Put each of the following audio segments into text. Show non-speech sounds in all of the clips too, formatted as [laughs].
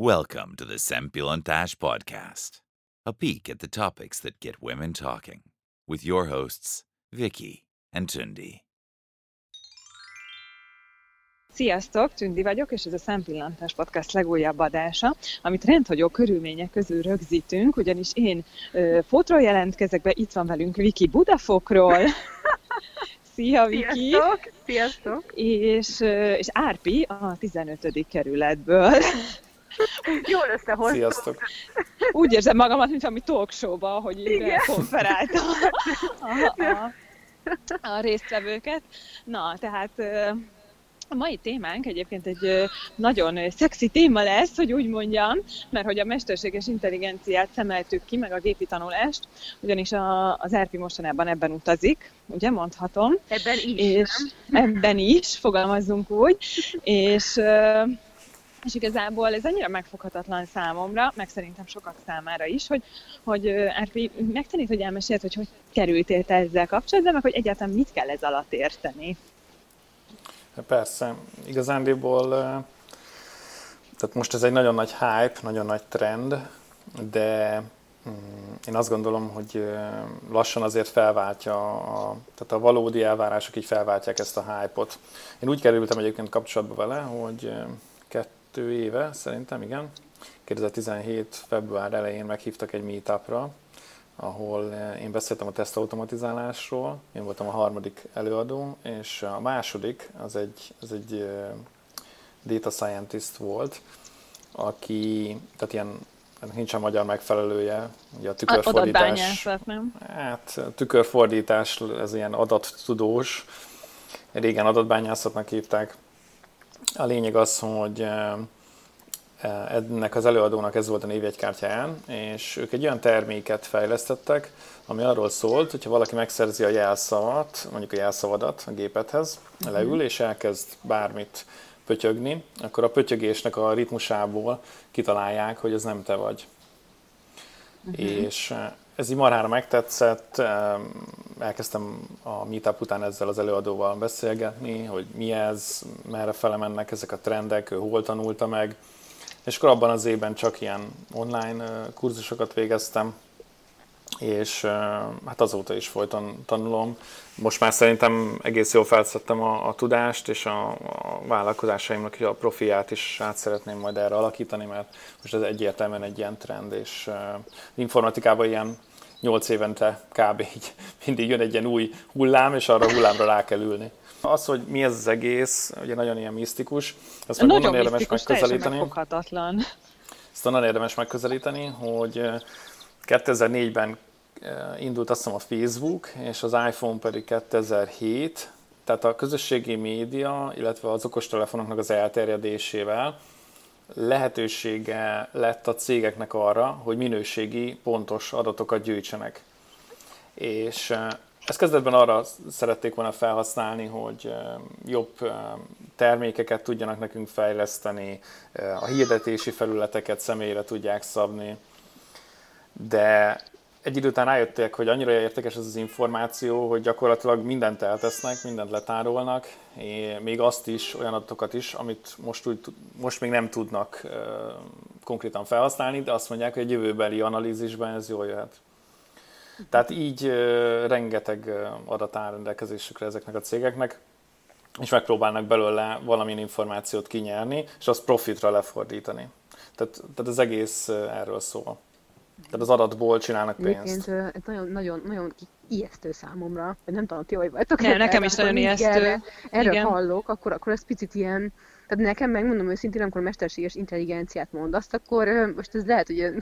Welcome to the Sempilontash Podcast, a peek at the topics that get women talking, with your hosts, Vicky and Tundi. Sziasztok, Tündi vagyok, és ez a Szempillantás Podcast legújabb adása, amit rendhagyó körülmények közül rögzítünk, ugyanis én ö, fotról jelentkezek be, itt van velünk Viki Budafokról. [laughs] Szia, Viki! Sziasztok! Sziasztok! És, ö, és Árpi a 15. kerületből. [laughs] Jól összehoztam. Sziasztok! Úgy érzem magamat, mint ami talk show-ba, hogy így Igen. konferálta a, a, a résztvevőket. Na, tehát a mai témánk egyébként egy nagyon szexi téma lesz, hogy úgy mondjam, mert hogy a mesterséges intelligenciát szemeltük ki, meg a gépi tanulást, ugyanis a, az ERPI mostanában ebben utazik, ugye mondhatom, Ebben is, és nem? ebben is, fogalmazzunk úgy, és, és igazából ez annyira megfoghatatlan számomra, meg szerintem sokak számára is, hogy, hogy Árpi, megtanít, hogy elmesélt, hogy hogy kerültél te ezzel kapcsolatban, meg hogy egyáltalán mit kell ez alatt érteni. Persze, igazándiból, eh, tehát most ez egy nagyon nagy hype, nagyon nagy trend, de mm, én azt gondolom, hogy lassan azért felváltja, a, tehát a valódi elvárások így felváltják ezt a hype-ot. Én úgy kerültem egyébként kapcsolatba vele, hogy kettő éve szerintem, igen, 2017. február elején meghívtak egy meetupra, ahol eh, én beszéltem a tesztautomatizálásról, én voltam a harmadik előadó, és a második az egy, az egy eh, data scientist volt, aki, tehát ilyen, ennek nincsen magyar megfelelője, ugye a tükörfordítás. Adatbányászat, nem? Hát tükörfordítás, ez ilyen adattudós, régen adatbányászatnak hívták. A lényeg az, hogy eh, eh, ennek az előadónak ez volt a névjegykártyáján, és ők egy olyan terméket fejlesztettek, ami arról szólt, hogyha valaki megszerzi a jelszavat, mondjuk a jelszavadat a gépethez, leül és elkezd bármit pötyögni, akkor a pötyögésnek a ritmusából kitalálják, hogy ez nem te vagy. És eh, ez így marhára megtetszett, em, elkezdtem a meetup után ezzel az előadóval beszélgetni, hogy mi ez, merre fele mennek ezek a trendek, ő hol tanulta meg, és akkor abban az évben csak ilyen online kurzusokat végeztem, és hát azóta is folyton tanulom. Most már szerintem egész jól felszedtem a, a tudást, és a, a vállalkozásaimnak a profiát is át szeretném majd erre alakítani, mert most ez egyértelműen egy ilyen trend, és uh, informatikában ilyen 8 évente kb. így mindig jön egy ilyen új hullám, és arra hullámra rá kell ülni. Az, hogy mi ez az egész, ugye nagyon ilyen misztikus, ezt meg Nagyon érdemes megközelíteni. megfoghatatlan. Ezt onnan érdemes megközelíteni, hogy eh, 2004-ben eh, indult azt hiszem a Facebook, és az iPhone pedig 2007, tehát a közösségi média, illetve az okostelefonoknak az elterjedésével lehetősége lett a cégeknek arra, hogy minőségi, pontos adatokat gyűjtsenek. És eh, ezt kezdetben arra szerették volna felhasználni, hogy eh, jobb eh, termékeket tudjanak nekünk fejleszteni, a hirdetési felületeket személyre tudják szabni, de egy idő után rájöttek, hogy annyira értékes ez az információ, hogy gyakorlatilag mindent eltesznek, mindent letárolnak, még azt is, olyan adatokat is, amit most, úgy, most még nem tudnak konkrétan felhasználni, de azt mondják, hogy egy jövőbeli analízisben ez jól jöhet. Tehát így rengeteg adat áll rendelkezésükre ezeknek a cégeknek, és megpróbálnak belőle valamilyen információt kinyerni, és azt profitra lefordítani. Tehát, tehát az egész erről szól. Tehát az adatból csinálnak pénzt. Egyébként ez nagyon, nagyon, nagyon ijesztő számomra, vagy nem tudom, ti hogy vagytok. Ezzel, nekem is nagyon ijesztő. Erre, erről Igen. hallok, akkor, akkor ez picit ilyen, tehát nekem megmondom őszintén, amikor mesterséges intelligenciát mondasz, akkor most ez lehet, hogy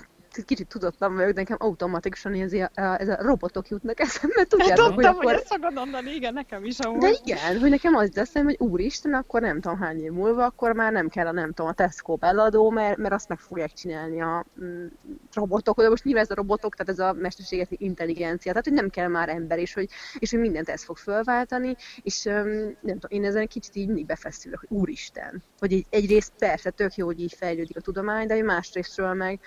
kicsit tudatlan vagyok, de nekem automatikusan ez a, ez a robotok jutnak eszembe, tudjátok, hogy Tudtam, hogy akkor... ezt fogod mondani, igen, nekem is amúgy. De igen, hogy nekem az lesz, hogy úristen, akkor nem tudom hány év múlva, akkor már nem kell a nem tudom, a Tesco beladó, mert, mert azt meg fogják csinálni a mm, robotok, de most nyilván ez a robotok, tehát ez a mesterséges intelligencia, tehát hogy nem kell már ember, és hogy, és hogy mindent ez fog fölváltani, és nem tudom, én ezen egy kicsit így mindig befeszülök, hogy úristen, hogy egy, egyrészt persze tök jó, hogy így fejlődik a tudomány, de hogy másrésztről meg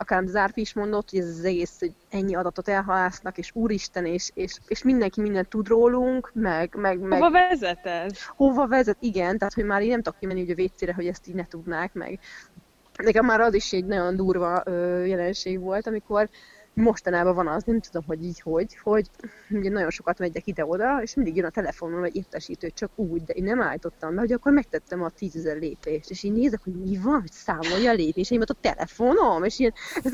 akár az Árpi is mondott, hogy ez az egész, hogy ennyi adatot elhalásznak, és úristen, és, és, és mindenki mindent tud rólunk, meg, meg, meg Hova vezet ez? hova vezet, igen, tehát hogy már így nem tudok kimenni ugye a WC-re, hogy ezt így ne tudnák meg. nekem már az is egy nagyon durva ö, jelenség volt, amikor mostanában van az, nem tudom, hogy így hogy, hogy ugye nagyon sokat megyek ide-oda, és mindig jön a telefonon egy értesítő, csak úgy, de én nem állítottam be, hogy akkor megtettem a tízezer lépést, és én nézek, hogy mi van, hogy számolja a lépéseimet a telefonom, és ilyen, ez,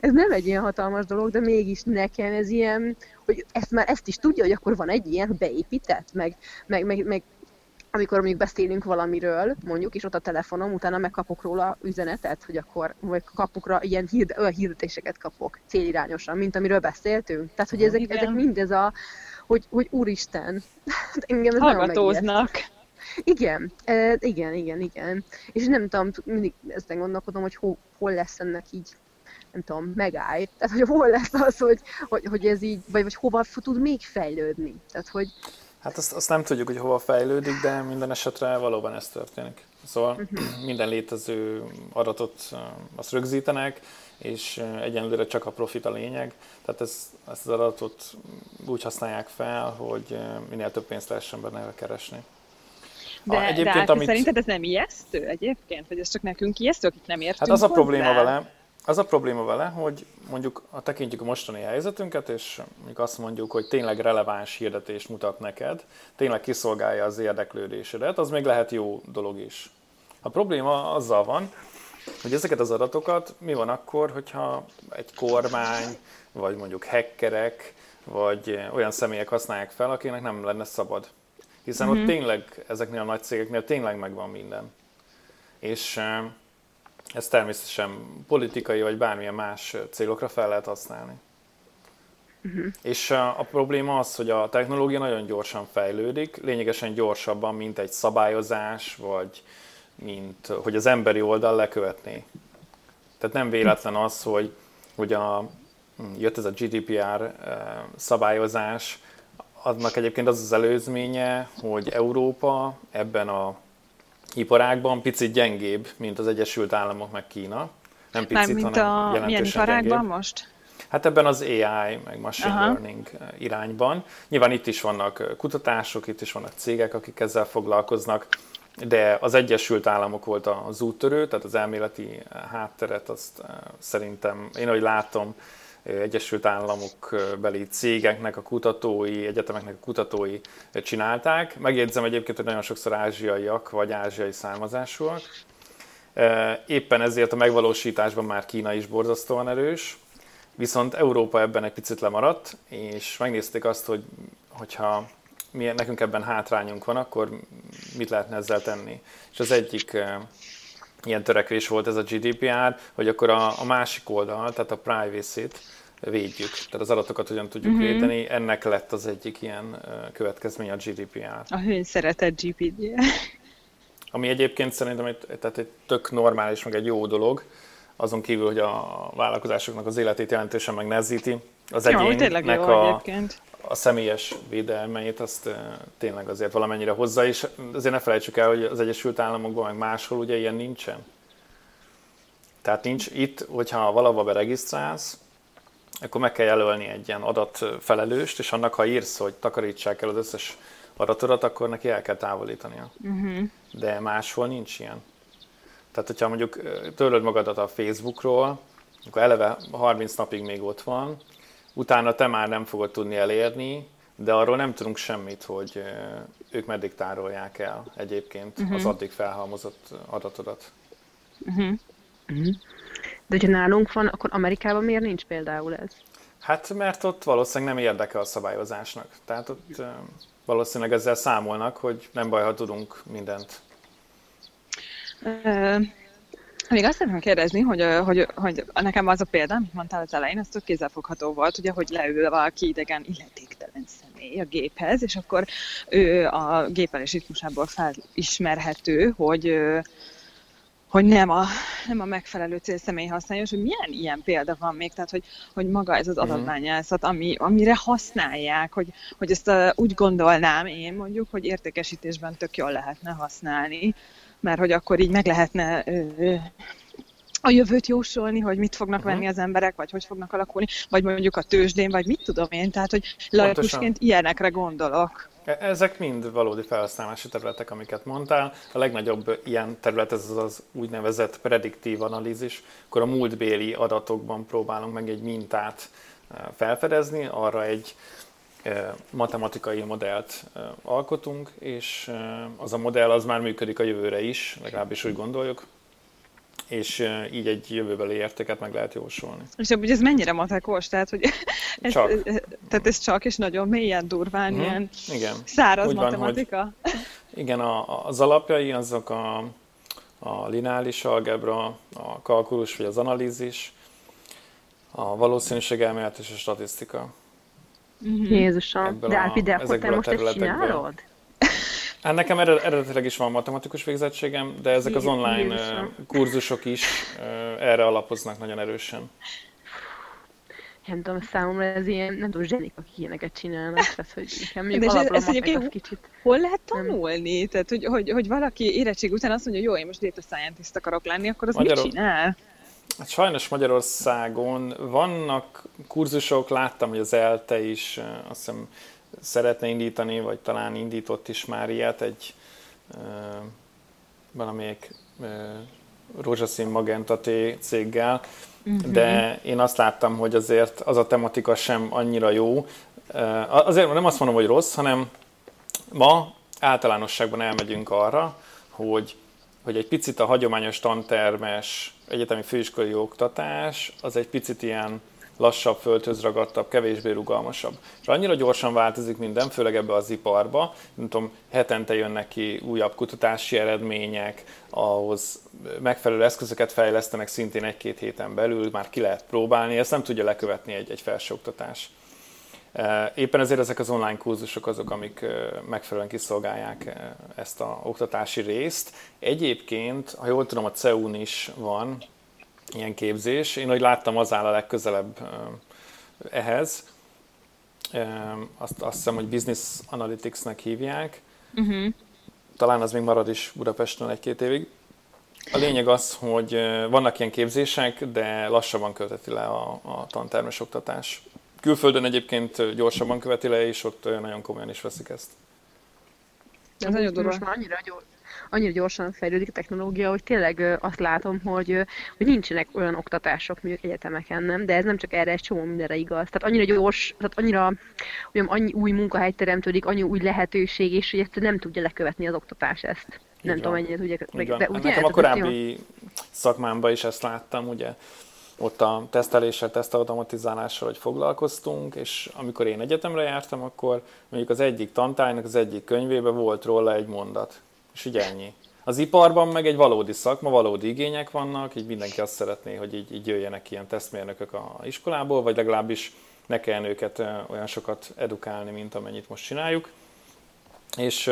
ez nem egy ilyen hatalmas dolog, de mégis nekem ez ilyen, hogy ezt már ezt is tudja, hogy akkor van egy ilyen beépített, meg, meg, meg, meg amikor mondjuk beszélünk valamiről, mondjuk, és ott a telefonom, utána megkapok róla üzenetet, hogy akkor, vagy kapok rá ilyen hird, olyan hirdetéseket kapok célirányosan, mint amiről beszéltünk. Tehát, hogy ezek, ezek mindez a, hogy, hogy úristen, [laughs] engem ez Hallgatóznak. Igen, e, igen, igen, igen. És nem tudom, mindig ezt gondolkodom, hogy ho, hol lesz ennek így nem tudom, megállj. Tehát, hogy hol lesz az, hogy, hogy, hogy ez így, vagy, vagy hova tud még fejlődni. Tehát, hogy Hát azt, azt nem tudjuk, hogy hova fejlődik, de minden esetre valóban ez történik. Szóval uh-huh. minden létező adatot azt rögzítenek, és egyenlőre csak a profit a lényeg. Tehát ez, ezt az adatot úgy használják fel, hogy minél több pénzt lehessen benne keresni. De, a, egyébként, de amit... szerinted ez nem ijesztő egyébként? Vagy ez csak nekünk ijesztő, akik nem értünk Hát az a probléma vele, az a probléma vele, hogy mondjuk a tekintjük a mostani helyzetünket, és mondjuk azt mondjuk, hogy tényleg releváns hirdetést mutat neked, tényleg kiszolgálja az érdeklődésedet, az még lehet jó dolog is. A probléma azzal van, hogy ezeket az adatokat mi van akkor, hogyha egy kormány, vagy mondjuk hackerek, vagy olyan személyek használják fel, akinek nem lenne szabad. Hiszen mm-hmm. ott mhm. tényleg, ezeknél a nagy cégeknél tényleg megvan minden. És ezt természetesen politikai vagy bármilyen más célokra fel lehet használni. Uh-huh. És a, a probléma az, hogy a technológia nagyon gyorsan fejlődik, lényegesen gyorsabban, mint egy szabályozás, vagy mint hogy az emberi oldal lekövetné. Tehát nem véletlen az, hogy, hogy a, jött ez a GDPR szabályozás, annak egyébként az az előzménye, hogy Európa ebben a iparágban picit gyengébb, mint az Egyesült Államok meg Kína. Nem picit, mint hanem a milyen iparágban gyengébb. most? Hát ebben az AI, meg machine Aha. learning eh, irányban. Nyilván itt is vannak eh, kutatások, itt is vannak cégek, akik ezzel foglalkoznak, de az Egyesült Államok volt az úttörő, tehát az elméleti eh, hátteret azt szerintem, én ahogy látom, Egyesült Államok beli cégeknek, a kutatói, egyetemeknek a kutatói csinálták. Megjegyzem egyébként, hogy nagyon sokszor ázsiaiak vagy ázsiai származásúak. Éppen ezért a megvalósításban már Kína is borzasztóan erős, viszont Európa ebben egy picit lemaradt, és megnézték azt, hogy hogyha mi, nekünk ebben hátrányunk van, akkor mit lehetne ezzel tenni. És az egyik ilyen törekvés volt ez a GDPR, hogy akkor a, a másik oldal, tehát a privacy-t védjük, tehát az adatokat hogyan tudjuk uh-huh. védeni, ennek lett az egyik ilyen következmény a GDPR. A hőn szeretett GDPR. [laughs] Ami egyébként szerintem egy, tehát egy tök normális, meg egy jó dolog, azon kívül, hogy a vállalkozásoknak az életét jelentősen megnehezíti, az egyénnek jó, a, egyébként. A személyes védelmeit azt tényleg azért valamennyire hozza, és azért ne felejtsük el, hogy az Egyesült Államokban, meg máshol ugye ilyen nincsen. Tehát nincs itt, hogyha valahova beregisztrálsz, akkor meg kell jelölni egy ilyen adatfelelőst, és annak, ha írsz, hogy takarítsák el az összes adatodat, akkor neki el kell távolítania. Uh-huh. De máshol nincs ilyen. Tehát, hogyha mondjuk töröd magadat a Facebookról, akkor eleve 30 napig még ott van, utána te már nem fogod tudni elérni, de arról nem tudunk semmit, hogy ők meddig tárolják el egyébként uh-huh. az addig felhalmozott adatodat. Uh-huh. Uh-huh. De hogyha nálunk van, akkor Amerikában miért nincs például ez? Hát mert ott valószínűleg nem érdeke a szabályozásnak. Tehát ott valószínűleg ezzel számolnak, hogy nem baj, ha tudunk mindent. Még azt szeretném kérdezni, hogy, hogy, hogy nekem az a példa, amit mondtál az elején, az tök kézzelfogható volt, ugye, hogy leül valaki idegen illetéktelen személy a géphez, és akkor ő a gépelés ritmusából felismerhető, hogy hogy nem a, nem a megfelelő célszemély használja, és hogy milyen ilyen példa van még, tehát hogy, hogy maga ez az mhm. adatbányászat, ami, amire használják, hogy, hogy ezt a, úgy gondolnám én mondjuk, hogy értékesítésben tök jól lehetne használni, mert hogy akkor így meg lehetne a jövőt jósolni, hogy mit fognak uh-huh. venni az emberek, vagy hogy fognak alakulni, vagy mondjuk a tőzsdén, vagy mit tudom én, tehát hogy laikusként ilyenekre gondolok. E, ezek mind valódi felhasználási területek, amiket mondtál. A legnagyobb ilyen terület ez az, az úgynevezett prediktív analízis, akkor a múltbéli adatokban próbálunk meg egy mintát e, felfedezni, arra egy matematikai modellt alkotunk, és az a modell az már működik a jövőre is, legalábbis úgy gondoljuk, és így egy jövőbeli értéket meg lehet jósolni. És hogy ez mennyire matekos? Tehát, hogy [laughs] ez, csak. tehát ez csak és nagyon mélyen, durván, hmm. ilyen igen. száraz Úgy matematika? Van, hogy, [laughs] igen, a, az alapjai azok a, a lineáris algebra, a kalkulus vagy az analízis, a valószínűségelmélet és a statisztika. Mm-hmm. Jézusom, de Ápi, de akkor te most ezt csinálod? Hát nekem eredetileg is van matematikus végzettségem, de ezek az online Jézusom. kurzusok is erre alapoznak nagyon erősen. Nem tudom, számomra ez ilyen, nem tudom, zsenik, akik ilyeneket csinálnak, tehát hogy nekem még ez, ez egyébként kicsit... Hol lehet tanulni? Nem. Tehát, hogy, hogy, hogy valaki érettség után azt mondja, hogy jó, én most data scientist akarok lenni, akkor az Magyarul... mit csinál? Hát sajnos Magyarországon vannak kurzusok, láttam, hogy az ELTE is azt hiszem szeretne indítani, vagy talán indított is már ilyet egy uh, valamelyik rózsaszín magenta céggel, uh-huh. de én azt láttam, hogy azért az a tematika sem annyira jó. Azért nem azt mondom, hogy rossz, hanem ma általánosságban elmegyünk arra, hogy, hogy egy picit a hagyományos tantermes egyetemi főiskolai oktatás az egy picit ilyen lassabb, földhöz ragadtabb, kevésbé rugalmasabb. És annyira gyorsan változik minden, főleg ebbe az iparba, nem tudom, hetente jönnek ki újabb kutatási eredmények, ahhoz megfelelő eszközöket fejlesztenek szintén egy-két héten belül, már ki lehet próbálni, ezt nem tudja lekövetni egy, egy felsőoktatás. E, éppen ezért ezek az online kurzusok azok, amik e, megfelelően kiszolgálják e, ezt a oktatási részt. Egyébként, ha jól tudom, a CEU-n is van ilyen képzés. Én, hogy láttam, az áll a legközelebb ehhez. Azt, azt hiszem, hogy Business Analytics-nek hívják. Uh-huh. Talán az még marad is Budapesten egy-két évig. A lényeg az, hogy vannak ilyen képzések, de lassabban követi le a, a tantermes oktatás. Külföldön egyébként gyorsabban követi le, és ott nagyon komolyan is veszik ezt. Ez nagyon durva. Most már annyira gyors, annyira gyorsan fejlődik a technológia, hogy tényleg azt látom, hogy, hogy nincsenek olyan oktatások mondjuk egyetemeken, nem? De ez nem csak erre, ez csomó mindenre igaz. Tehát annyira gyors, tehát annyira olyan, annyi új munkahely teremtődik, annyi új lehetőség, és hogy ezt nem tudja lekövetni az oktatás ezt. Így nem van. tudom, mennyire tudja. De, ugye, Nekem a korábbi szakmámban is ezt láttam, ugye ott a teszteléssel, tesztautomatizálással, hogy foglalkoztunk, és amikor én egyetemre jártam, akkor mondjuk az egyik tantárgynak az egyik könyvében volt róla egy mondat és így ennyi. Az iparban meg egy valódi szakma, valódi igények vannak, így mindenki azt szeretné, hogy így, így jöjjenek ilyen tesztmérnökök a iskolából, vagy legalábbis ne kelljen őket olyan sokat edukálni, mint amennyit most csináljuk, és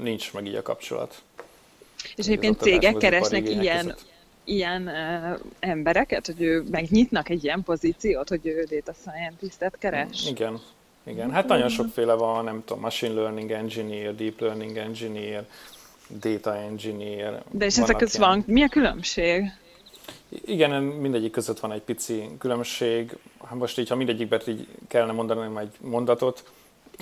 nincs meg így a kapcsolat. És egyébként cégek keresnek ilyen, ilyen uh, embereket, hogy ő megnyitnak egy ilyen pozíciót, hogy ő data scientist-et keres? Igen, igen. Hát nagyon sokféle van, nem tudom, machine learning engineer, deep learning engineer, data engineer. De és ezek között van, mi a különbség? Igen, mindegyik között van egy pici különbség. Hát most így, ha mindegyikben így kellene mondani egy mondatot,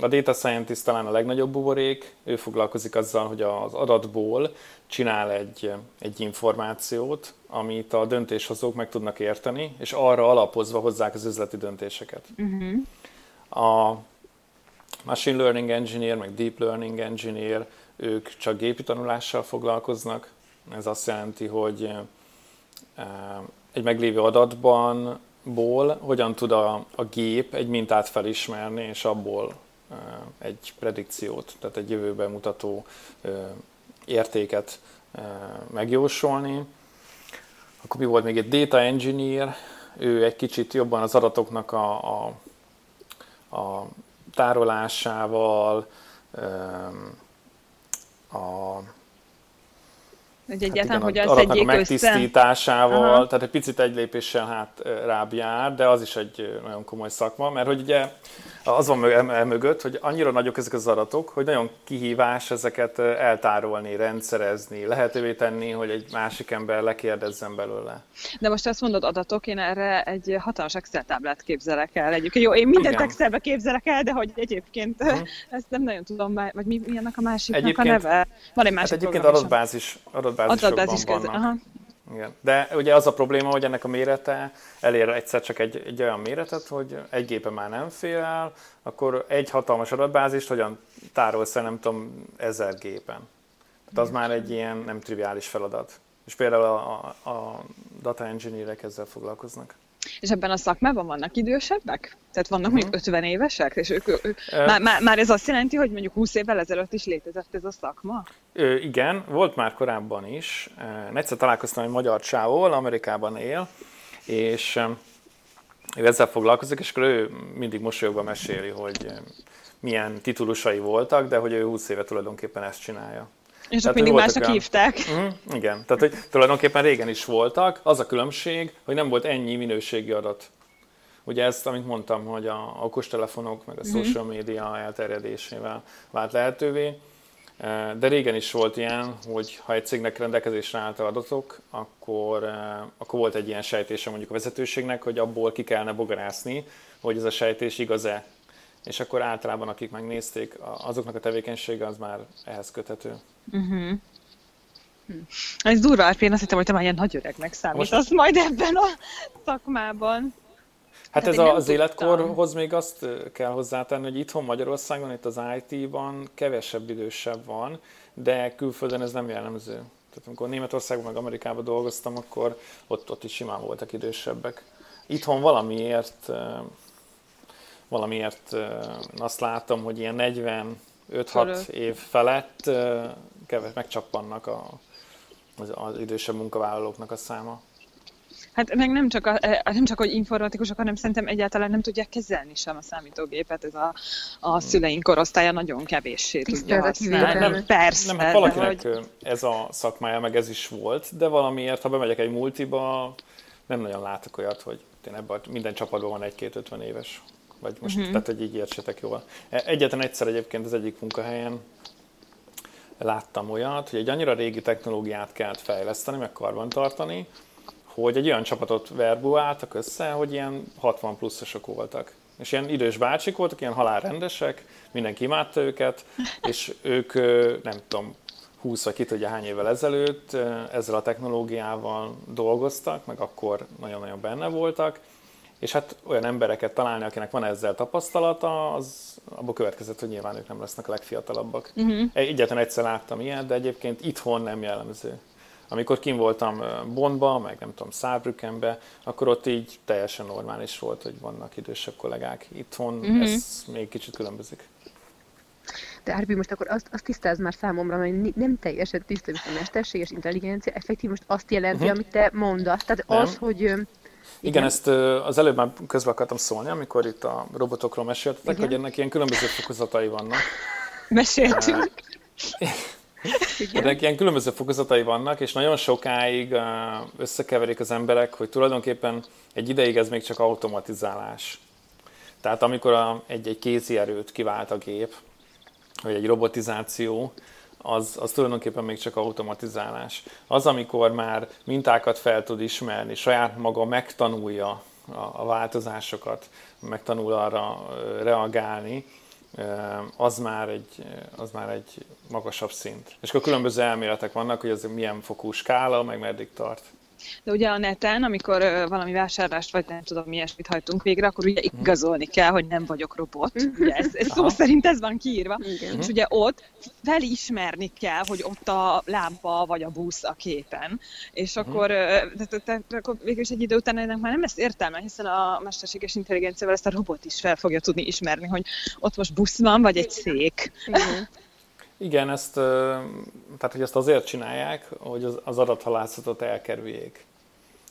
a data scientist talán a legnagyobb buborék, ő foglalkozik azzal, hogy az adatból csinál egy, egy információt, amit a döntéshozók meg tudnak érteni, és arra alapozva hozzák az üzleti döntéseket. Uh-huh. A machine learning engineer, meg deep learning engineer, ők csak gépi tanulással foglalkoznak. Ez azt jelenti, hogy eh, egy meglévő adatban ból hogyan tud a, a gép egy mintát felismerni, és abból eh, egy predikciót, tehát egy jövőben mutató eh, értéket megjósolni. Akkor mi volt még egy data engineer, ő egy kicsit jobban az adatoknak a, a, a tárolásával, a hogy egyáltalán hát igen, hogyan szedjék megtisztításával, össze. tehát egy picit egy lépéssel hát rább jár, de az is egy nagyon komoly szakma, mert hogy ugye az van mögött, hogy annyira nagyok ezek az adatok, hogy nagyon kihívás ezeket eltárolni, rendszerezni, lehetővé tenni, hogy egy másik ember lekérdezzen belőle. De most azt mondod adatok, én erre egy hatalmas Excel táblát képzelek el. Egyébként jó, én mindent Igen. Excelbe képzelek el, de hogy egyébként uh-huh. ezt nem nagyon tudom, vagy mi, mi annak a másiknak a neve? Van egy másik hát egyébként adatbázis, adatbázisokban adatbázis vannak. Aha. Igen. De ugye az a probléma, hogy ennek a mérete elér egyszer csak egy, egy olyan méretet, hogy egy gépe már nem fél el, akkor egy hatalmas adatbázist hogyan tárolsz el, nem tudom, ezer gépen. Tehát az már egy ilyen nem triviális feladat. És például a, a, a data engineerek ezzel foglalkoznak. És ebben a szakmában vannak idősebbek? Tehát vannak uh-huh. mondjuk 50 évesek? És ők, ők, uh, már, már, már ez azt jelenti, hogy mondjuk 20 évvel ezelőtt is létezett ez a szakma? Ö, igen, volt már korábban is. Egyszer találkoztam egy magyar csávóval, Amerikában él, és ő ezzel foglalkozik, és akkor ő mindig mosolyogva meséli, hogy milyen titulusai voltak, de hogy ő 20 éve tulajdonképpen ezt csinálja. És akkor mindig másnak olyan... hívták. Uh-huh, igen, tehát hogy tulajdonképpen régen is voltak, az a különbség, hogy nem volt ennyi minőségi adat. Ugye ezt, amit mondtam, hogy a okostelefonok, meg a uh-huh. social media elterjedésével vált lehetővé, de régen is volt ilyen, hogy ha egy cégnek rendelkezésre állt adatok, akkor, akkor volt egy ilyen sejtése mondjuk a vezetőségnek, hogy abból ki kellene bogarászni, hogy ez a sejtés igaz-e. És akkor általában, akik megnézték, azoknak a tevékenysége az már ehhez köthető. Uh-huh. Hm. Ez durva, hát én azt hittem, hogy te már ilyen nagy öregnek számítasz Most... majd ebben a szakmában. Hát, hát ez az életkorhoz még azt kell hozzátenni, hogy itthon Magyarországon, itt az IT-ban kevesebb idősebb van, de külföldön ez nem jellemző. Tehát amikor Németországban meg Amerikában dolgoztam, akkor ott, ott is simán voltak idősebbek. Itthon valamiért, valamiért azt látom, hogy ilyen 45-6 év felett keves, megcsappannak a, az, az idősebb munkavállalóknak a száma. Hát meg nem csak, a, e, nem csak, hogy informatikusok, hanem szerintem egyáltalán nem tudják kezelni sem a számítógépet. Ez a, a hmm. szüleink korosztálya nagyon kevéssé tudja használni. Nem, persze. Nem, hát valakinek hogy... ez a szakmája, meg ez is volt, de valamiért, ha bemegyek egy multiba, nem nagyon látok olyat, hogy én ebben minden csapatban van egy-két ötven éves. Vagy most, uh-huh. tehát, hogy így értsetek jól. E, egyetlen egyszer egyébként az egyik munkahelyen láttam olyat, hogy egy annyira régi technológiát kellett fejleszteni, meg karbantartani, hogy egy olyan csapatot verbuáltak össze, hogy ilyen 60 pluszosok voltak. És ilyen idős bácsik voltak, ilyen halálrendesek, mindenki imádta őket, [laughs] és ők, nem tudom, 20 vagy ki tudja hány évvel ezelőtt ezzel a technológiával dolgoztak, meg akkor nagyon-nagyon benne voltak, és hát olyan embereket találni, akinek van ezzel tapasztalata, az abból következett, hogy nyilván ők nem lesznek a legfiatalabbak. Uh-huh. Egyetlen egyszer láttam ilyet, de egyébként itthon nem jellemző. Amikor kim voltam Bondba, meg nem tudom, Saarbrückenbe, akkor ott így teljesen normális volt, hogy vannak idősebb kollégák. Itthon uh-huh. ez még kicsit különbözik. De Árpi, most akkor azt, azt tisztáz már számomra, hogy nem teljesen tiszta, hogy a mesterséges intelligencia effektív most azt jelenti, uh-huh. amit te mondasz. Tehát nem. az, hogy igen, igen, ezt az előbb már közbe akartam szólni, amikor itt a robotokról meséltetek, Igen. hogy ennek ilyen különböző fokozatai vannak. Meséltünk. Ennek ilyen különböző fokozatai vannak, és nagyon sokáig összekeverik az emberek, hogy tulajdonképpen egy ideig ez még csak automatizálás. Tehát amikor egy, egy kézi erőt kivált a gép, vagy egy robotizáció, az, az tulajdonképpen még csak automatizálás. Az, amikor már mintákat fel tud ismerni, saját maga megtanulja a, a változásokat, megtanul arra reagálni, az már, egy, az már egy magasabb szint. És akkor különböző elméletek vannak, hogy ez milyen fokú skála, meg meddig tart. De ugye a neten, amikor valami vásárlást vagy nem tudom, ilyesmit hajtunk végre, akkor ugye igazolni kell, hogy nem vagyok robot. Ugye ez, ez szó szerint ez van kiírva. Igen. És ugye ott felismerni kell, hogy ott a lámpa vagy a busz a képen. És akkor, uh-huh. tehát, tehát, akkor végül is egy idő után ennek már nem lesz értelme, hiszen a mesterséges intelligenciával ezt a robot is fel fogja tudni ismerni, hogy ott most busz van, vagy egy szék. Igen. Igen, ezt, tehát, hogy ezt azért csinálják, hogy az, adathalászatot elkerüljék.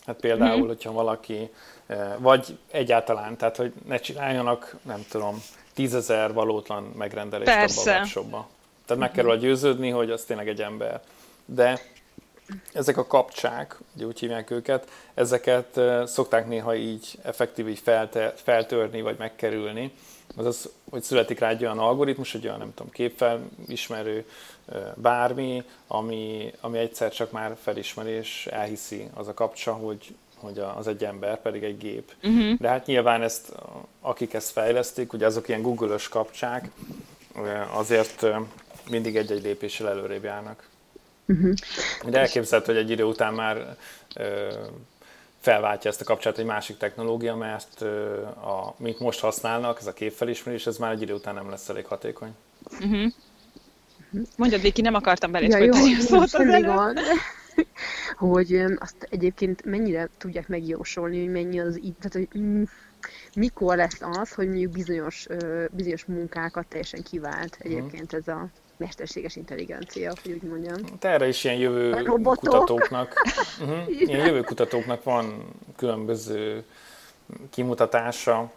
Hát például, mm-hmm. hogyha valaki, vagy egyáltalán, tehát hogy ne csináljanak, nem tudom, tízezer valótlan megrendelést Persze. a webshopba. Tehát meg kell győződni, hogy az tényleg egy ember. De ezek a kapcsák, ugye úgy hívják őket, ezeket szokták néha így effektív így feltörni, vagy megkerülni, Azaz, hogy születik rá egy olyan algoritmus, egy olyan, nem tudom, képfelismerő bármi, ami, ami egyszer csak már felismeri és elhiszi az a kapcsa, hogy, hogy az egy ember, pedig egy gép. Uh-huh. De hát nyilván ezt, akik ezt fejlesztik, ugye azok ilyen Google-ös kapcsák, azért mindig egy-egy lépéssel előrébb járnak. Uh-huh. De elképzelhető, hogy egy idő után már felváltja ezt a kapcsolatot egy másik technológia, mert a, mint most használnak, ez a képfelismerés, ez már egy idő után nem lesz elég hatékony. Uh-huh. Mondjad, Viki, nem akartam belé ja, jó, a szót az előtt. [laughs] hogy azt egyébként mennyire tudják megjósolni, hogy mennyi az így, tehát hogy mm, mikor lesz az, hogy mondjuk bizonyos, bizonyos munkákat teljesen kivált mhm. egyébként ez a mesterséges intelligencia, hogy úgy mondjam. Hát erre is ilyen jövő kutatóknak, [laughs] uh-huh, ilyen jövő kutatóknak van különböző kimutatása.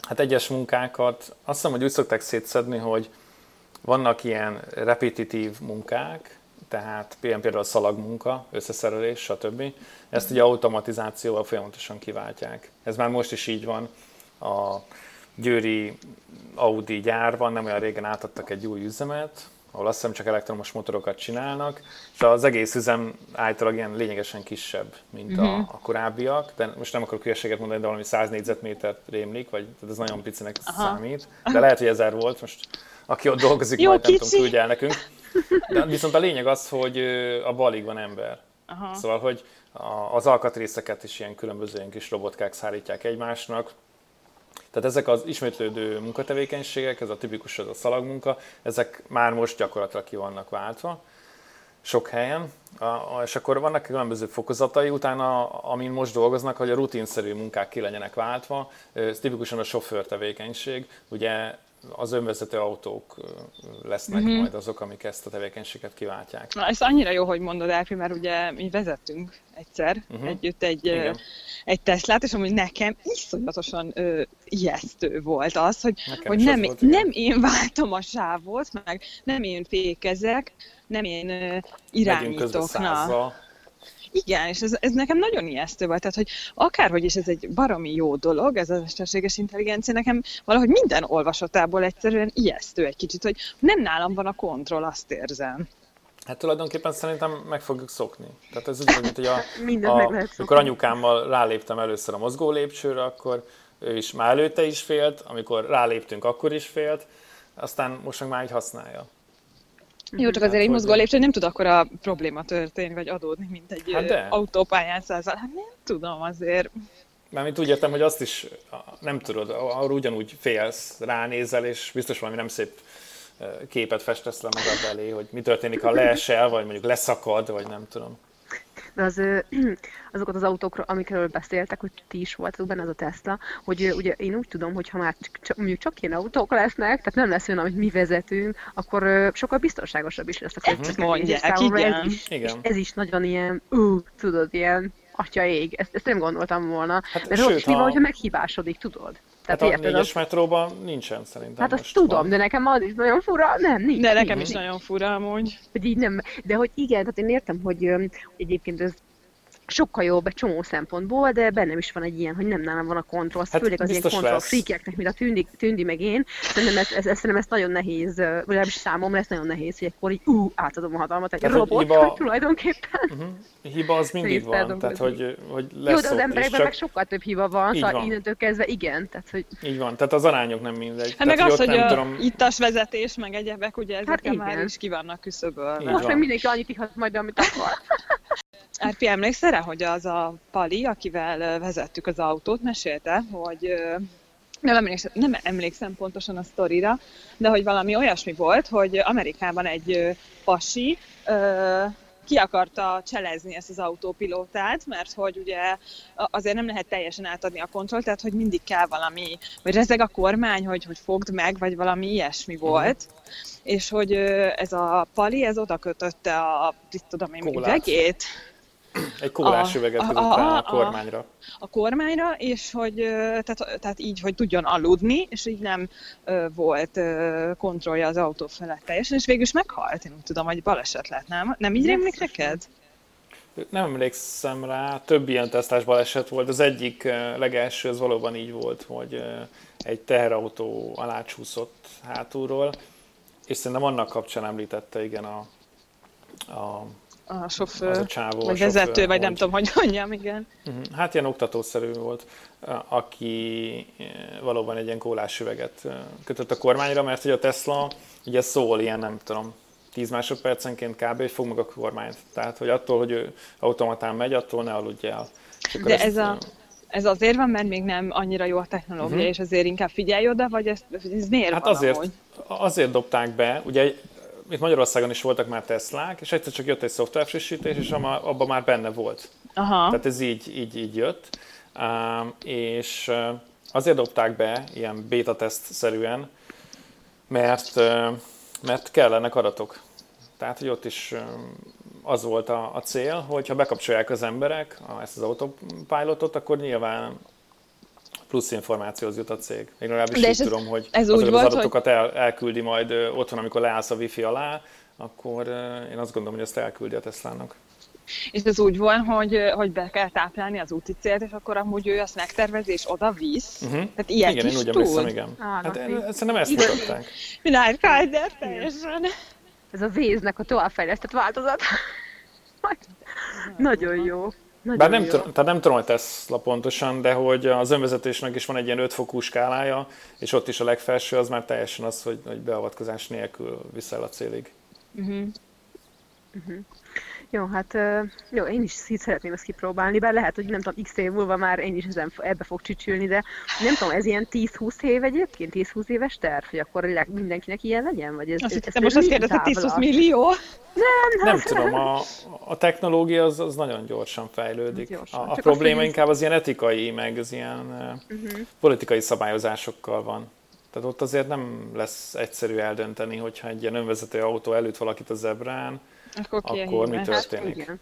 Hát egyes munkákat, azt hiszem, hogy úgy szokták szétszedni, hogy vannak ilyen repetitív munkák, tehát például a szalagmunka, összeszerelés, stb. Ezt ugye automatizációval folyamatosan kiváltják. Ez már most is így van. A győri Audi gyárban nem olyan régen átadtak egy új üzemet, ahol azt hiszem csak elektromos motorokat csinálnak, és az egész üzem általában ilyen lényegesen kisebb, mint a, mhm. a korábbiak, de most nem akarok hülyeséget mondani, de valami 100 négyzetmétert rémlik, vagy tehát ez nagyon picinek Aha. számít, de lehet, hogy ezer volt, most aki ott dolgozik, Jó, majd kicsi. nem tudom, küldje el nekünk. De viszont a lényeg az, hogy a balig van ember. Aha. Szóval, hogy az alkatrészeket is ilyen különböző ilyen kis robotkák szárítják egymásnak, tehát ezek az ismétlődő munkatevékenységek, ez a tipikus az a szalagmunka, ezek már most gyakorlatilag ki vannak váltva sok helyen, és akkor vannak különböző fokozatai utána, amin most dolgoznak, hogy a rutinszerű munkák ki legyenek váltva, ez tipikusan a sofőr tevékenység, ugye az önvezető autók lesznek uh-huh. majd azok, amik ezt a tevékenységet kiváltják. Na, ez annyira jó, hogy mondod, Elfi, mert ugye mi vezettünk egyszer uh-huh. együtt egy, Igen. egy Teslát, és amúgy nekem iszonyatosan ö, ijesztő volt az, hogy, hogy nem, volt, nem én váltom a sávot, meg nem én fékezek, nem én ö, irányítok. Na. Igen, és ez, ez nekem nagyon ijesztő volt, tehát hogy akárhogy is ez egy baromi jó dolog, ez a mesterséges intelligencia, nekem valahogy minden olvasatából egyszerűen ijesztő egy kicsit, hogy nem nálam van a kontroll, azt érzem. Hát tulajdonképpen szerintem meg fogjuk szokni. Tehát ez úgy, mint hogy a, [laughs] a, amikor anyukámmal ráléptem először a mozgó lépcsőre, akkor ő is már előtte is félt, amikor ráléptünk, akkor is félt, aztán most meg már így használja. Jó, csak azért egy mozgó lépcső nem tud akkor a probléma történni, vagy adódni, mint egy hát autópályán százal. Hát nem tudom azért. Mármint úgy értem, hogy azt is nem tudod, arra ugyanúgy félsz, ránézel, és biztos valami nem szép képet festesz le magad elé, hogy mi történik, ha leesel, vagy mondjuk leszakad, vagy nem tudom de az, [clears throat] azokat az autókról, amikről beszéltek, hogy ti is voltatok benne, az a Tesla, hogy ugye én úgy tudom, hogy ha már csak, mondjuk csak ilyen autók lesznek, tehát nem lesz olyan, amit mi vezetünk, akkor sokkal biztonságosabb is lesz a közlekedés. Mondják, igen. Ez is, igen. ez is nagyon ilyen, ú, tudod, ilyen atya ég, ezt, ezt nem gondoltam volna. Hát, mert sőt, ha... hogyha meghibásodik, tudod. Tehát hát a négyes az... metróban nincsen szerintem. Hát azt tudom, van. de nekem az is nagyon fura. Nem, nincs. De nekem nincs, is nagyon fura amúgy. Hogy így nem, de hogy igen, tehát én értem, hogy, hogy egyébként ez sokkal jobb egy csomó szempontból, de bennem is van egy ilyen, hogy nem nálam van a kontroll, hát főleg az ilyen kontroll freakeknek, mint a tündi, tündi meg én. Szerintem ez, ez, ez, szerintem ez nagyon nehéz, vagy legalábbis számomra ez nagyon nehéz, hogy akkor így ú, átadom a hatalmat egy robot, hiba... tulajdonképpen. Uh-huh. Hiba az mindig van, tehát hogy, hogy lesz Jó, de az emberekben csak... meg sokkal több hiba van, szóval van. innentől kezdve igen. Tehát, hogy... Így van, tehát az arányok nem mindegy. Hát meg az, hogy a tudom... ittas vezetés, meg egyebek, ugye ezek hát már is ki vannak küszöbölve. Most meg mindenki annyit ihat majd, amit akar. [laughs] Árpi, emlékszel rá, hogy az a Pali, akivel vezettük az autót, mesélte, hogy nem emlékszem, nem emlékszem pontosan a sztorira, de hogy valami olyasmi volt, hogy Amerikában egy pasi ki akarta cselezni ezt az autópilótát, mert hogy ugye azért nem lehet teljesen átadni a kontrollt, tehát hogy mindig kell valami, vagy rezeg a kormány, hogy, hogy fogd meg, vagy valami ilyesmi mhm. volt. Uh-huh. És hogy ez a pali, ez oda kötötte a, tudom én, üvegét, egy kólás üveget a, a, a, a kormányra. A, a kormányra, és hogy tehát, tehát így, hogy tudjon aludni, és így nem ö, volt ö, kontrollja az autó felett teljesen, és végül is meghalt. Én úgy tudom, hogy baleset lett, nem? Nem így rémlik neked? nem emlékszem rá, több ilyen tesztás baleset volt. Az egyik legelső, az valóban így volt, hogy egy teherautó alá csúszott hátulról, és szerintem annak kapcsán említette igen a, a a sofőr, az a csávó, vagy vezető, vagy nem tudom, hogy mondjam, igen. Uh-huh. Hát ilyen oktatószerű volt, aki valóban egy ilyen kólás üveget kötött a kormányra, mert ugye a Tesla ugye szól ilyen, nem tudom, 10 másodpercenként kb. hogy fog meg a kormányt. Tehát, hogy attól, hogy ő automatán megy, attól ne aludj el. De ez, a, ez azért van, mert még nem annyira jó a technológia, uh-huh. és azért inkább figyelj oda, vagy ez, ez miért hát van azért, amúgy? azért dobták be, ugye itt Magyarországon is voltak már Teslák, és egyszer csak jött egy szoftver frissítés, és abban már benne volt. Aha. Tehát ez így, így, így jött. Um, és azért dobták be ilyen beta teszt szerűen, mert, mert kellenek adatok. Tehát, hogy ott is az volt a, a cél, hogy ha bekapcsolják az emberek ezt az autopilotot, akkor nyilván plusz információhoz jut a cég. Még legalábbis így tudom, hogy ez úgy volt, az adatokat hogy... el, elküldi majd otthon, amikor leállsz a wifi alá, akkor én azt gondolom, hogy ezt elküldi a Teslának. És ez úgy van, hogy, hogy be kell táplálni az úti célt, és akkor amúgy ő azt megtervezi, és oda visz. Uh-huh. Tehát ilyet igen, is én úgy emlékszem, igen. Ah, hát én, szerintem ezt mutatták. Minden Rider teljesen. Ez a víznek a továbbfejlesztett változat. [laughs] Nagyon jó. Nagyon Bár nem, tudom, tehát nem tudom, hogy Tesla pontosan, de hogy az önvezetésnek is van egy ilyen 5 fokú skálája, és ott is a legfelső az már teljesen az, hogy, hogy beavatkozás nélkül viszel a célig. Uh-huh. Uh-huh. Jó, hát jó, én is így szeretném ezt kipróbálni, bár lehet, hogy nem tudom, x év múlva már én is ezen, ebbe fog csücsülni, de nem tudom, ez ilyen 10-20 év egyébként, 10-20 éves terv, hogy akkor mindenkinek ilyen legyen? Vagy ez, azt ez, ez most azt kérdezed, 10-20 millió? Nem, nem tudom, a, a technológia az, az nagyon gyorsan fejlődik. Gyorsan. A, a probléma a inkább az ilyen etikai, meg az ilyen uh-huh. politikai szabályozásokkal van. Tehát ott azért nem lesz egyszerű eldönteni, hogyha egy ilyen önvezető autó előtt valakit a zebrán, akkor, akkor mi történik. Hát,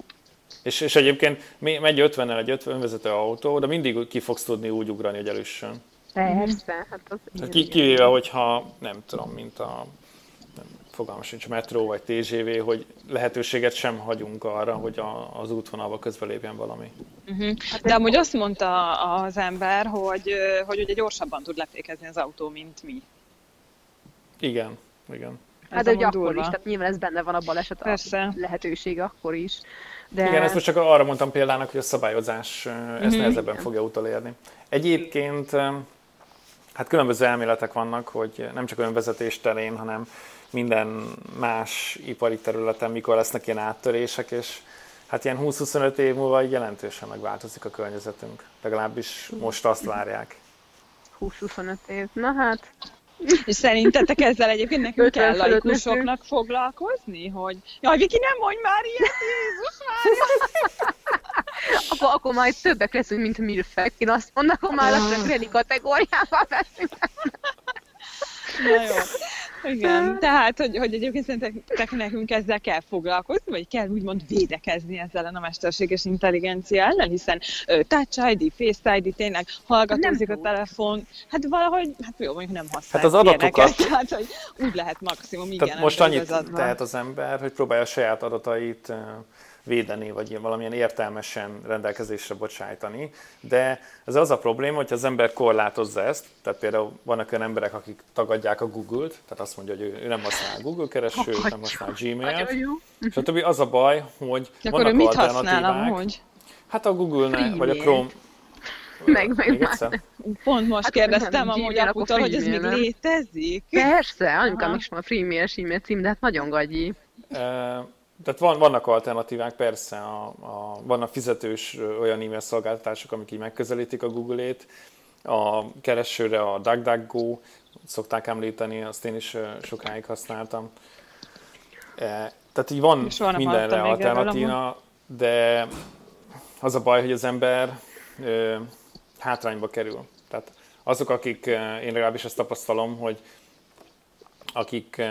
és, és egyébként megy 50-nel egy 50 önvezető autó, de mindig ki fogsz tudni úgy ugrani, hogy elüssön. Persze, hát az hát ki, Kivéve, hogyha nem tudom, mint a fogalmas sincs metró vagy TGV, hogy lehetőséget sem hagyunk arra, hogy a, az útvonalba közbelépjen valami. Uh-huh. De amúgy azt mondta az ember, hogy, hogy ugye gyorsabban tud lefékezni az autó, mint mi. Igen, igen. Hát de ugye akkor is, tehát nyilván ez benne van a baleset Persze. a lehetőség akkor is. De... Igen, ezt most csak arra mondtam példának, hogy a szabályozás ezt mm-hmm. nehezebben fogja utolérni. Egyébként hát különböző elméletek vannak, hogy nem csak önvezetés terén, hanem minden más ipari területen mikor lesznek ilyen áttörések, és hát ilyen 20-25 év múlva jelentősen megváltozik a környezetünk. Legalábbis most azt várják. 20-25 év. Na hát, és szerintetek ezzel egyébként nekünk kell laikusoknak foglalkozni? Hogy jaj, Viki, nem mondj már ilyet, Jézus már! akkor, akkor majd többek leszünk, mint milfek. Én azt mondom, hogy már a Granny kategóriával veszünk. Na jó. Igen, tehát, hogy, hogy egyébként szerintetek nekünk ezzel kell foglalkozni, vagy kell úgymond védekezni ezzel a mesterséges intelligencia ellen, hiszen uh, Touch ID, Face ID, tényleg hallgatózik a telefon, hát valahogy, hát jó, mondjuk nem használ hát az adatokat, ilyeneket, [laughs] tehát hogy úgy lehet maximum, igen. Tehát most annyit tehet az ember, hogy próbálja a saját adatait védeni, vagy valamilyen értelmesen rendelkezésre bocsájtani. De ez az a probléma, hogy az ember korlátozza ezt, tehát például vannak olyan emberek, akik tagadják a Google-t, tehát azt mondja, hogy ő nem használ Google keresőt, nem használ Gmail-t, és a többi az a baj, hogy De vannak mit alternatívák. Hogy? Hát a Google-nek, vagy a Chrome, meg, meg még egyszer? Pont most hát, kérdeztem a amúgy aputól, hogy ez még létezik. Persze, anyukám is van freemail e-mail cím, de hát nagyon gagyi. Tehát van, vannak alternatívák, persze, a, a, vannak fizetős olyan e-mail szolgáltatások, amik így megközelítik a Google-ét, a keresőre a DuckDuckGo, szokták említeni, azt én is sokáig használtam. E, tehát így van mindenre alternatíva, de az a baj, hogy az ember ö, hátrányba kerül. Tehát azok, akik, én legalábbis ezt tapasztalom, hogy akik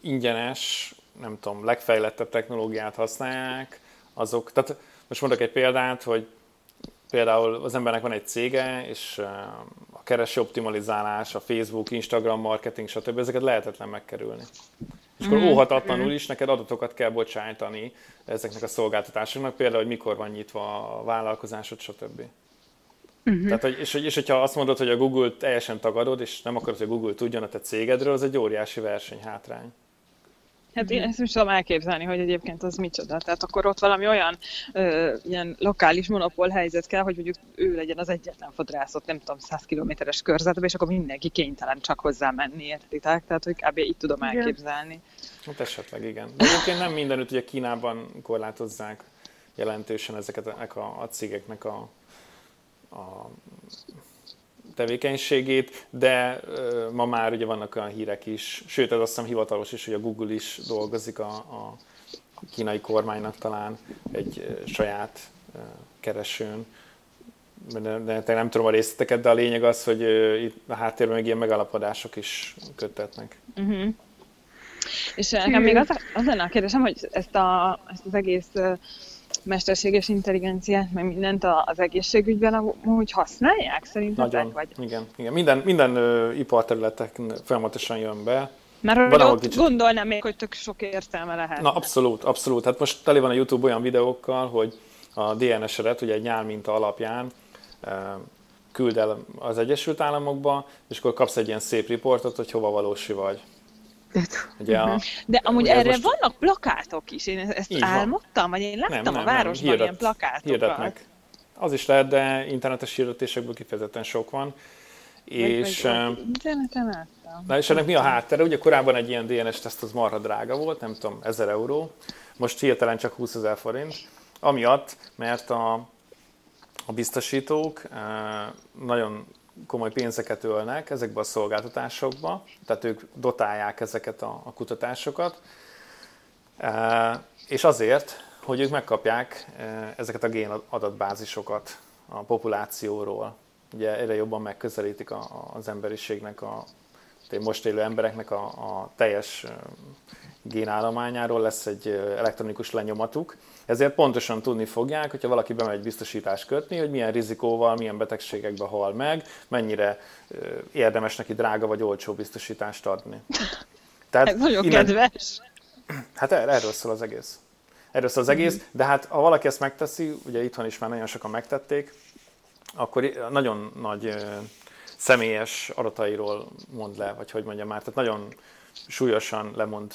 ingyenes nem tudom, legfejlettebb technológiát használják, azok, tehát most mondok egy példát, hogy például az embernek van egy cége, és eh, a kereső optimalizálás, a Facebook, Instagram marketing, stb. ezeket lehetetlen megkerülni. És akkor óhatatlanul is neked adatokat kell bocsájtani ezeknek a szolgáltatásoknak, például, hogy mikor van nyitva a vállalkozásod, stb. Uh-huh. Tehát, hogy, és, és hogyha azt mondod, hogy a Google teljesen tagadod, és nem akarod, hogy a Google tudjon a te cégedről, az egy óriási versenyhátrány. Hát én ezt is tudom elképzelni, hogy egyébként az micsoda. Tehát akkor ott valami olyan ö, ilyen lokális monopól helyzet kell, hogy mondjuk ő legyen az egyetlen fodrászot, nem tudom, 100 kilométeres körzetben, és akkor mindenki kénytelen csak hozzá menni, értitek? Tehát, hogy kb. így tudom elképzelni. Hát esetleg igen. De egyébként nem mindenütt, ugye Kínában korlátozzák jelentősen ezeket a, a, a cégeknek a, a tevékenységét, de ma már ugye vannak olyan hírek is, sőt, ez azt hiszem hivatalos is, hogy a Google is dolgozik a, a kínai kormánynak talán egy saját keresőn, de, de nem tudom a részleteket, de a lényeg az, hogy itt a háttérben még ilyen megalapodások is kötetnek. Uh-huh. És nekem még az, az lenne a kérdésem, hogy ezt, a, ezt az egész mesterséges intelligenciát, meg mindent az egészségügyben úgy használják szerintetek? Nagyon, vagy? igen. igen. Minden, minden ö, iparterületek folyamatosan jön be. Mert van, ott kicsit... gondolnám még, hogy tök sok értelme lehet. Na abszolút, abszolút. Hát most tele van a YouTube olyan videókkal, hogy a DNS-edet ugye egy nyálminta alapján küld el az Egyesült Államokba, és akkor kapsz egy ilyen szép riportot, hogy hova valósi vagy. Ugye a, De amúgy erre most... vannak plakátok is, én ezt Így álmodtam, vagy én láttam nem, nem, a városban nem, hirdet, ilyen plakátokat. Hirdetnek. Az is lehet, de internetes hirdetésekből kifejezetten sok van. És, interneten. Na és ennek mi a háttere? Ugye korábban egy ilyen DNS teszt az marha drága volt, nem tudom, 1000 euró, most hirtelen csak 20 ezer forint, amiatt, mert a, a biztosítók nagyon komoly pénzeket ölnek ezekbe a szolgáltatásokba, tehát ők dotálják ezeket a, a kutatásokat, e, és azért, hogy ők megkapják e, ezeket a gén adatbázisokat a populációról. Ugye egyre jobban megközelítik az emberiségnek, a most élő embereknek a, a teljes génállományáról lesz egy elektronikus lenyomatuk, ezért pontosan tudni fogják, hogyha valaki bemegy biztosítást kötni, hogy milyen rizikóval, milyen betegségekbe hal meg, mennyire érdemes neki drága vagy olcsó biztosítást adni. [laughs] Tehát Ez nagyon innen... kedves. Hát er-, erről szól az egész. Erről szól az egész, mm-hmm. de hát ha valaki ezt megteszi, ugye itthon is már nagyon sokan megtették, akkor nagyon nagy személyes adatairól mond le, vagy hogy mondjam már, tehát nagyon súlyosan lemond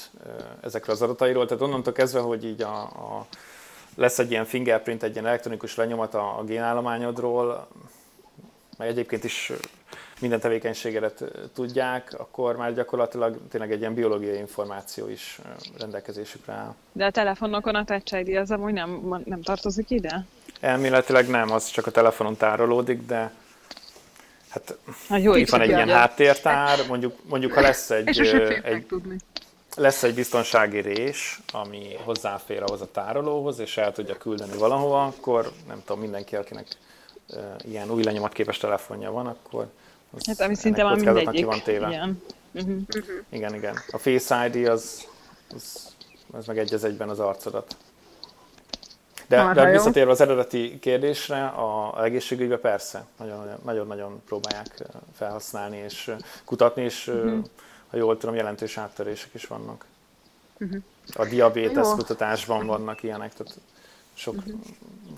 ezekről az adatairól. Tehát onnantól kezdve, hogy így a, a lesz egy ilyen fingerprint, egy ilyen elektronikus lenyomat a, a génállományodról, meg egyébként is minden tevékenységedet tudják, akkor már gyakorlatilag tényleg egy ilyen biológiai információ is rendelkezésükre áll. De a telefonokon a Touch ID az amúgy nem, nem tartozik ide? Elméletileg nem, az csak a telefonon tárolódik, de hát ha jó, itt van egy ilyen háttértár, mondjuk, mondjuk ha lesz egy, egy, lesz egy biztonsági rés, ami hozzáfér ahhoz a tárolóhoz, és el tudja küldeni valahova, akkor nem tudom, mindenki, akinek uh, ilyen új lenyomatképes telefonja van, akkor az hát, ami szinte már mindegyik. van téve. Igen. Uh-huh. igen, igen. A Face ID az, az, az meg egy az egyben az arcodat. De, de visszatérve az eredeti kérdésre, a egészségügyben persze, nagyon-nagyon próbálják felhasználni és kutatni, és uh-huh ha jól tudom, jelentős áttörések is vannak. Uh-huh. A diabétesz kutatásban vannak ilyenek, tehát sok, uh-huh.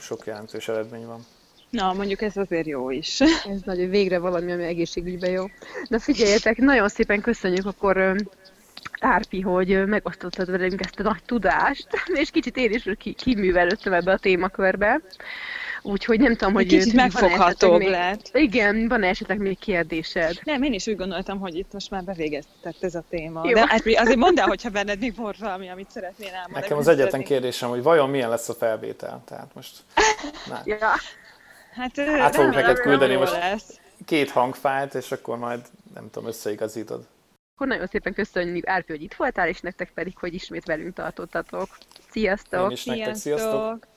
sok jelentős eredmény van. Na, mondjuk ez azért jó is. Ez nagyon végre valami, ami egészségügyben jó. Na figyeljetek, nagyon szépen köszönjük akkor Árpi, hogy megosztottad velünk ezt a nagy tudást, [laughs] és kicsit én is kiművelődtem ebbe a témakörbe. Úgyhogy nem tudom, hogy... Kicsit megfoghatóbb lett. Igen, van esetleg még kérdésed? Nem, én is úgy gondoltam, hogy itt most már bevégeztett ez a téma. Jó. De hát azért mondd el, hogyha benned még volt valami, amit szeretnél elmondani. Nekem az egyetlen kérdésem, hogy vajon milyen lesz a felvétel? Tehát most... [laughs] ja. Hát, Át fogunk neked küldeni most lesz. két hangfájlt, és akkor majd, nem tudom, összeigazítod. Akkor nagyon szépen köszönjük, Árpi, hogy itt voltál, és nektek pedig, hogy ismét velünk tartottatok. Sziasztok! Én is nektek, sziasztok! sziasztok.